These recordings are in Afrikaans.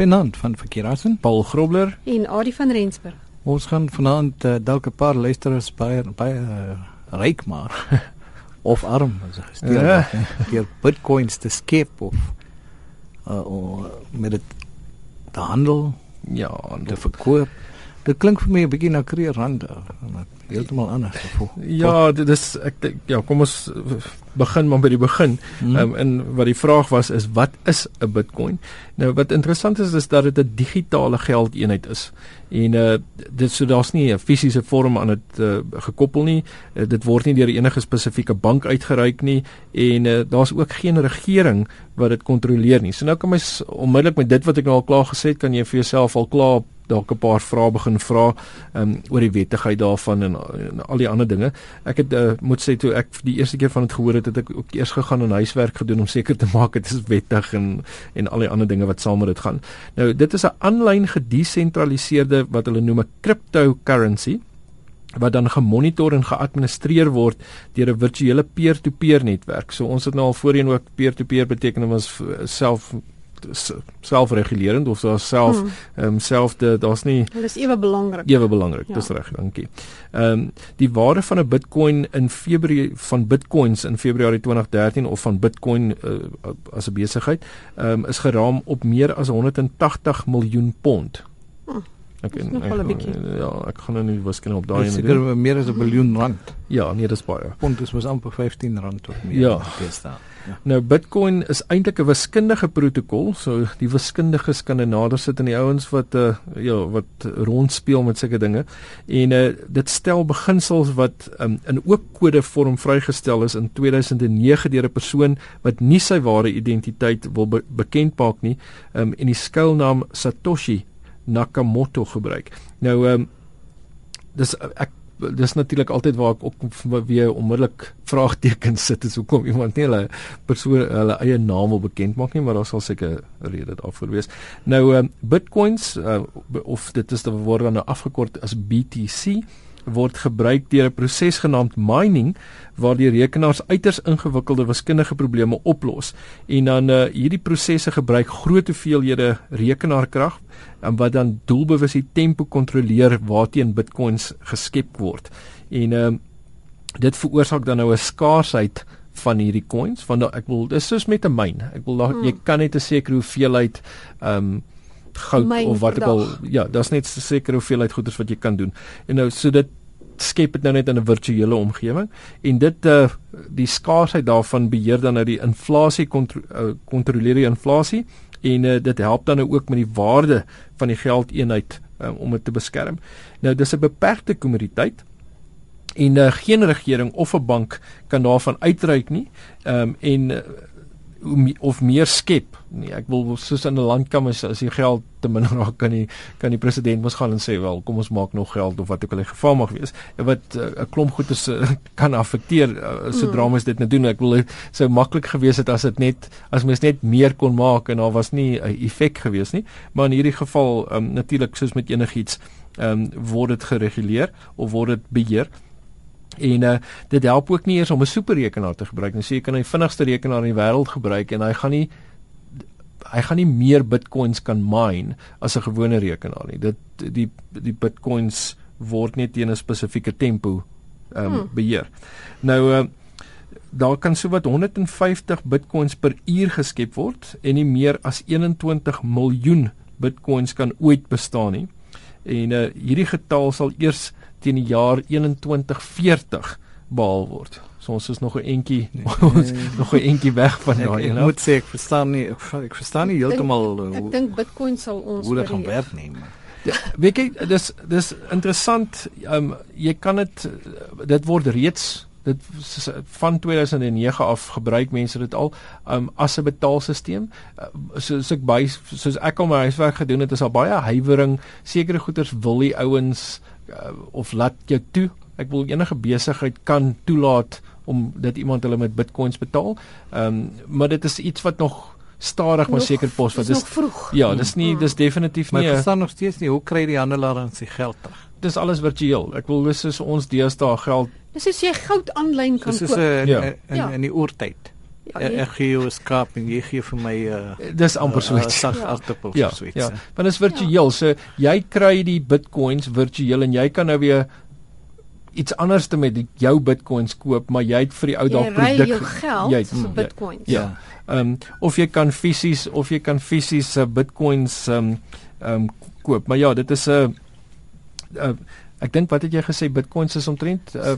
Goeienaand van Verkeerassen, Paul Grobler en Adie van Rensburg. Ons gaan vanaand uh, dalk 'n paar luisteraars baie baie uh, ryk maar of arm as jy gestuur ja. deur bitcoins te skep of uh, of met dit te handel ja en te verkoop. Dit klink vir my 'n bietjie na kreer rande heeltemal anders gevoel. Ja, dit is ek ja, kom ons begin maar by die begin. Hmm. Um, en wat die vraag was is wat is 'n Bitcoin? Nou wat interessant is is dat dit 'n digitale geldeenheid is. En uh dit so daar's nie 'n fisiese vorm aan dit uh, gekoppel nie. Uh, dit word nie deur enige spesifieke bank uitgereik nie en uh, daar's ook geen regering wat dit kontroleer nie. So nou kan mens onmiddellik met dit wat ek nou al klaar gesê het, kan jy vir jouself al klaar dalk 'n paar vrae begin vra um, oor die wettigheid daarvan en, en al die ander dinge. Ek het uh, moet sê toe ek die eerste keer van dit gehoor het, het ek ook eers gegaan en huiswerk gedoen om seker te maak dit is wettig en en al die ander dinge wat saam met dit gaan. Nou dit is 'n aanlyn gedesentraliseerde wat hulle noem 'n cryptocurrency wat dan gemonitor en geadministreer word deur 'n virtuele peer-to-peer netwerk. So ons het nou al voorheen ook peer-to-peer beteken ons self selfregulerend of so self hmm. ehm um, self de daar's nie Dit is ewe belangrik. Ewe belangrik, ja. dis reg, dankie. Ehm um, die waarde van 'n Bitcoin in Februarie van Bitcoins in Februarie 2013 of van Bitcoin uh, as 'n besigheid ehm um, is geraam op meer as 180 miljoen pond. Hmm. Ek en ek, ja, ek gaan nou nie wiskunde op daai en dit is meer as 'n biljoen rand. Ja, nee, dis baie. Pond is mos amper 15 rand tot meer. Ja. Ja. Nou Bitcoin is eintlik 'n wiskundige protokol, so die wiskundiges kan nader sit aan die ouens wat uh ja, wat rondspeel met sulke dinge. En uh dit stel beginsels wat um, in oop kode vorm vrygestel is in 2009 deur 'n persoon wat nie sy ware identiteit wil be bekend maak nie, um en die skuilnaam Satoshi Nakamoto gebruik. Nou um dis ek dis natuurlik altyd waar ek ook weer onmiddellik vraagtekens sit is hoekom iemand nie hulle persoon hulle eie naam wil bekend maak nie maar daar sal seker rede daarvoor wees. Nou um, Bitcoins uh, of dit is te word dan nou afgekort as BTC word gebruik deur 'n proses genaamd mining waar die rekenaars uiters ingewikkelde wiskundige probleme oplos. En dan uh, hierdie prosesse gebruik groot hoeveelhede rekenaarkrag en wat dan doelbewus die tempo kontroleer waarteen bitcoins geskep word. En uh, dit veroorsaak dan nou 'n skaarsheid van hierdie coins want ek wil dis soos met 'n myn. Ek wil daar, hmm. jy kan net 'n sekere hoeveelheid ehm um, goud Mijn of wat ek al ja, daar's net seker hoeveelheid goederes wat jy kan doen. En nou so dit skep dit nou net in 'n virtuele omgewing en dit uh die skaarsheid daarvan beheer dan nou die inflasie kontro uh, kontroleer die inflasie en uh, dit help dan nou ook met die waarde van die geldeenheid uh, om dit te beskerm. Nou dis 'n beperkte kommoditeit en uh, geen regering of 'n bank kan daarvan uitreik nie. Ehm um, en of meer skep. Nee, ek wil soos in 'n land kan as as die geld te min raak kan die kan die president mos gaan en sê wel kom ons maak nog geld of wat ook al die geval mag wees. Wat eh, 'n uh, klomp goed is uh, kan affekteer uh, sodra mens dit net doen. Ek wil sou maklik gewees het as dit net as mens net meer kon maak en daar was nie 'n uh, effek gewees nie. Maar in hierdie geval um, natuurlik soos met enigiets um, word dit gereguleer of word dit beheer. En uh, dit help ook nie eers om 'n superrekenaar te gebruik nie. So jy kan 'n vinnigste rekenaar in die wêreld gebruik en hy gaan nie hy gaan nie meer bitcoins kan mine as 'n gewone rekenaar nie. Dit die die bitcoins word net teen 'n spesifieke tempo ehm um, hmm. beheer. Nou uh, daar kan sowat 150 bitcoins per uur geskep word en nie meer as 21 miljoen bitcoins kan ooit bestaan nie. En uh, hierdie getal sal eers teen die jaar 2140 behaal word. So ons is nog 'n entjie nee, nog 'n entjie weg van daai. Ek, ek moet sê ek verstaan nie ek, ek verstaan nie heeltemal hoe Ek dink Bitcoin sal ons hoe dit gaan werk neem. Ja, weet jy dis dis interessant um, jy kan dit dit word reeds dit van 2009 af gebruik mense dit al um, as 'n betaalstelsel. Uh, soos ek by soos ek al my huiswerk gedoen het, is al baie huiwering. Sekere goederes wil die ouens uh, of laat jou toe. Ek wil enige besigheid kan toelaat om dit iemand hulle met bitcoins betaal. Ehm um, maar dit is iets wat nog stadig maar seker pos wat dis vroeg. Ja, dis nie dis definitief nie. Maar ek verstaan nog steeds nie hoe kry die handelaar aan sy geld terug? Dis alles virtueel. Ek wil dis ons deesdae geld Dis as jy goud aanlyn kan koop. Dis is 'n ja. in, in, in die oortyd. Ja, Ek, jy- ek gee jou 'n skaap en jy gee vir my 'n uh, Dis amper so iets. sag Ja. aardappels Ja, of so iets. ja. Want dit is virtueel. So jy kry die Bitcoins virtueel en jy kan nou weer iets anders te met die, jou Bitcoins koop, maar jy het vir die ou Jy ry produk jou geld jy- vir mm, Bitcoins. Ja. Ehm um, of jy kan fisies of jy kan fisies uh, Bitcoins ehm um, ehm um, koop. Maar ja, dit is 'n uh, uh, ek dink wat het jy gesê Bitcoins is omtrent uh,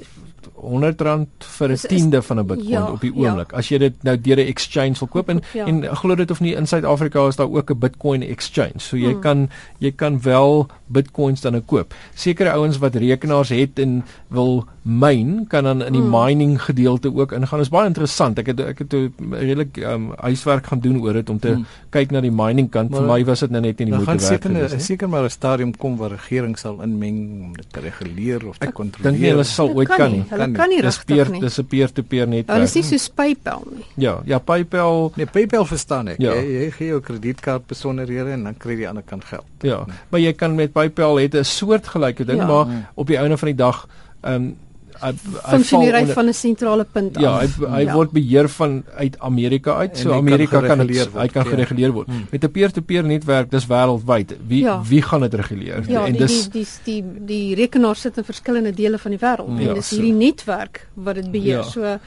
R100 vir 'n tiende van 'n Bitcoin ja, op die ja. oomblik. As jy dit nou deur 'n exchange wil koop en Ja. en glo dit of nie in Suid-Afrika is daar ook 'n Bitcoin exchange. So jy Hmm. kan jy kan wel Bitcoins dan koop. Sekere ouens wat rekenaars het en wil mine kan dan in die Hmm. mining gedeelte ook ingaan. Dit is baie interessant. Ek het ek het redelik um, huiswerk gaan doen oor dit om te Hmm. kyk na die mining kant. Maar Vir my was dit nou net nie die gaan moeite werd seker gewees nie. seker maar 'n stadium kom waar regering sal inmeng om dit te reguleer of te Ek kontroleer. dink nie hulle sal Dit ooit kan nie. Hulle Kan nie. kan nie Dis regtig peer nie. dis 'n peer-to-peer Hulle netwerk. is nie so PayPal nie. Ja, ja PayPal Nee, PayPal verstaan ek. Ja. Jy, jy gee jou kredietkaart besonderhede en dan kry jy aan die ander kant geld. Ja, maar jy kan met PayPal het 'n soortgelyke ding, Ja. maar Mm. op die einde van die dag ehm um, hy hy Funksioneer hy van 'n sentrale punt af. Ja, hy hy Ja. word beheer van uit Amerika uit. En So Amerika kan gereguleer dit hy kan ja. gereguleer word. Hmm. Met 'n peer-to-peer netwerk dis wêreldwyd. Wie Ja. wie gaan dit reguleer? Ja, en die, dis die die die die rekenaar sit in verskillende dele van die wêreld Ja, en dis so. hierdie netwerk wat dit beheer. Ja. So uh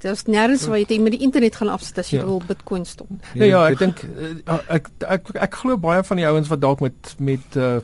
daar's nêrens waar jy dit met die internet gaan afsit as jy Ja. wil Bitcoin stop. Ja ja, ek dink eh, ek ek ek glo baie van die ouens wat dalk met met uh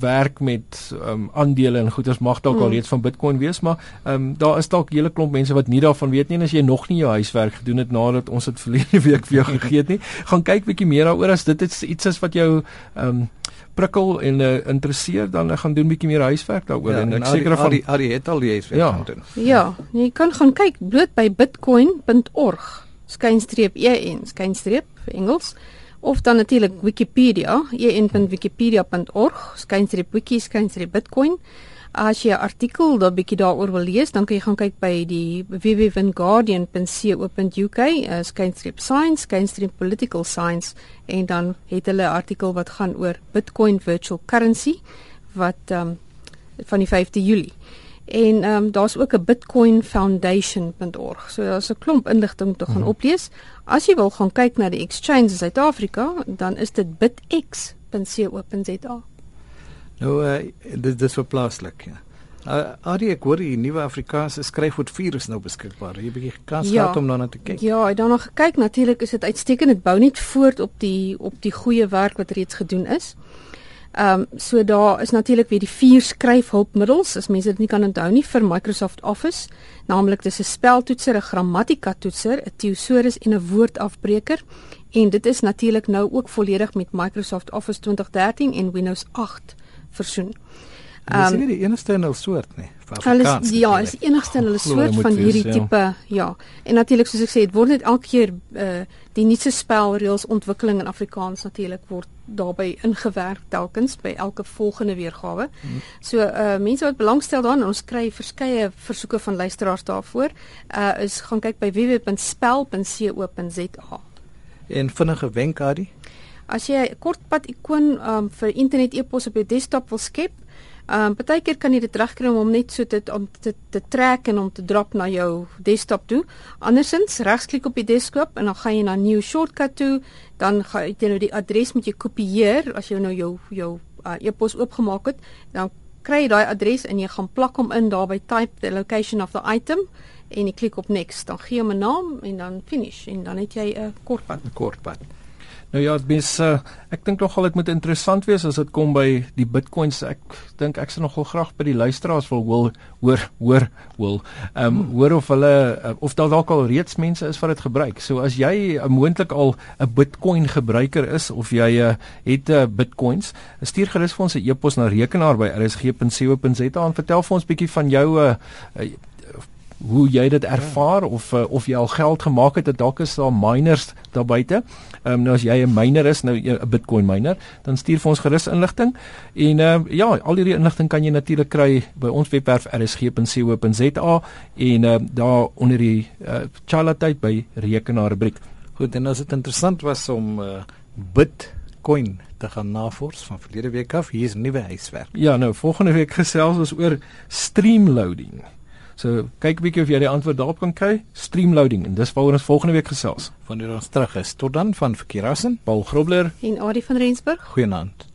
werk met um aandele en goederes mag dalk al Mm. reeds van Bitcoin wees, maar um daar is dalk 'n hele klomp mense wat nie daarvan weet nie en as jy nog nie jou huiswerk gedoen het nadat ons dit verlede week vir jou gegee het nie, gaan kyk bietjie meer daaroor as dit iets iets is wat jou um prikkel en uh, interesseer dan gaan doen bietjie meer huiswerk daaroor Ja, en ek seker van Adi Adi het al die huiswerk Ja. gaan doen. Ja, jy kan gaan kyk bloot by bitcoin.org skynstreep en skynstreep vir Engels of dan natuurlik Wikipedia, en.wikipedia.org skynstreep wiki skynstreep bitcoin. As jy 'n artikel daar bietjie daaroor wil lees, dan kan jy gaan kyk by die www.guardian.co.uk, uh, skynstreep science, skynstreep political science en dan het hulle 'n artikel wat gaan oor Bitcoin virtual currency wat um, van die 5de Julie. En ehm um, daar's ook 'n bitcoinfoundation.org. So daar's 'n klomp inligting te gaan Mhm. oplees. As jy wil gaan kyk na die exchange in Suid-Afrika, dan is dit bitx.co.za. Nou uh, dit dis vir plaaslik, ja. Uh, Adi ek hoor die nuwe Afrikaanse skryfwoord 4 is nou beskikbaar. Jy 'n bietjie kans Ja. gehad om daarna te kyk. Ja, ek het daarna gekyk. Natuurlik is dit uitstekend. Dit bou net voort op die op die goeie werk wat reeds gedoen is. Ehm um, so daar is natuurlik weer die vier skryfhulpmiddels as mense dit nie kan onthou nie vir Microsoft Office, naamlik dis 'n speltoetser, 'n grammatika toetser, 'n thesaurus en 'n woordafbreker. En dit is natuurlik nou ook volledig met Microsoft Office 2013 en Windows 8 versoen. Dis Ehm, nie die enigste in hul soort nie. Hulle is ja, is die enigste in hulle soort van wees, hierdie ja. tipe ja. En natuurlik soos ek sê, dit word net elke keer uh die nuutste spelreëls ontwikkeling in Afrikaans natuurlik word daarbey ingewerk telkens by elke volgende weergawe. Hmm. So uh mense wat belangstel daarin, ons kry verskeie versoeke van luisteraars daarvoor. Uh is gaan kyk by www.spel.co.za. En vinnige wenk Adi. As jy 'n kortpad ikoon um, vir internet e-pos op jou desktop wil skep, um, partykeer kan jy dit regkry om net so te om te, te trek en om te drop na jou desktop toe. Andersins regsklik op die desktop en dan gaan jy na new shortcut toe, dan gaan jy nou die adres moet jy kopieer as jy nou jou jou uh, e-pos oopgemaak het, dan kry jy daai adres en jy gaan plak hom in daar by type the location of the item en jy klik op next, dan gee hom 'n naam en dan finish en dan het jy 'n kortpad. 'n Kort pad. Nou ja, mens uh, ek dink nogal dit moet interessant wees as dit kom by die Bitcoins. Ek dink ek sal nogal graag by die luisteraars wil hoor hoor hoor wil. Ehm um, hmm. hoor of hulle uh, of daar dalk al reeds mense is wat dit gebruik. So as jy uh, moontlik al 'n Bitcoin gebruiker is of jy uh, het uh, Bitcoins, stuur gerus vir ons 'n e-pos na rekenaar by rsg.co.za en vertel vir ons bietjie van jou uh, uh, hoe jy dit ervaar of uh, of jy al geld gemaak het, dalk is daar miners daar buite. Ehm um, nou as jy 'n miner is, nou 'n Bitcoin miner, dan stuur vir ons gerus inligting. En ehm uh, ja, al hierdie inligting kan jy natuurlik kry by ons webwerf rsg.co.za en ehm uh, daar onder die uh, chalatyd by rekenaar rubriek. Goed, en as dit interessant was om uh, Bitcoin te gaan navors van verlede week af, hier is nuwe huiswerk. Ja, nou volgende week gesels ons oor streamloading. So kyk 'n bietjie of jy die antwoord daarop kan kry. Streamloading en dis waaroor ons volgende week gesels. Wanneer ons terug is. Tot dan van Verkeerassen, Paul Grobler en Adie van Rensburg. Goeienaand.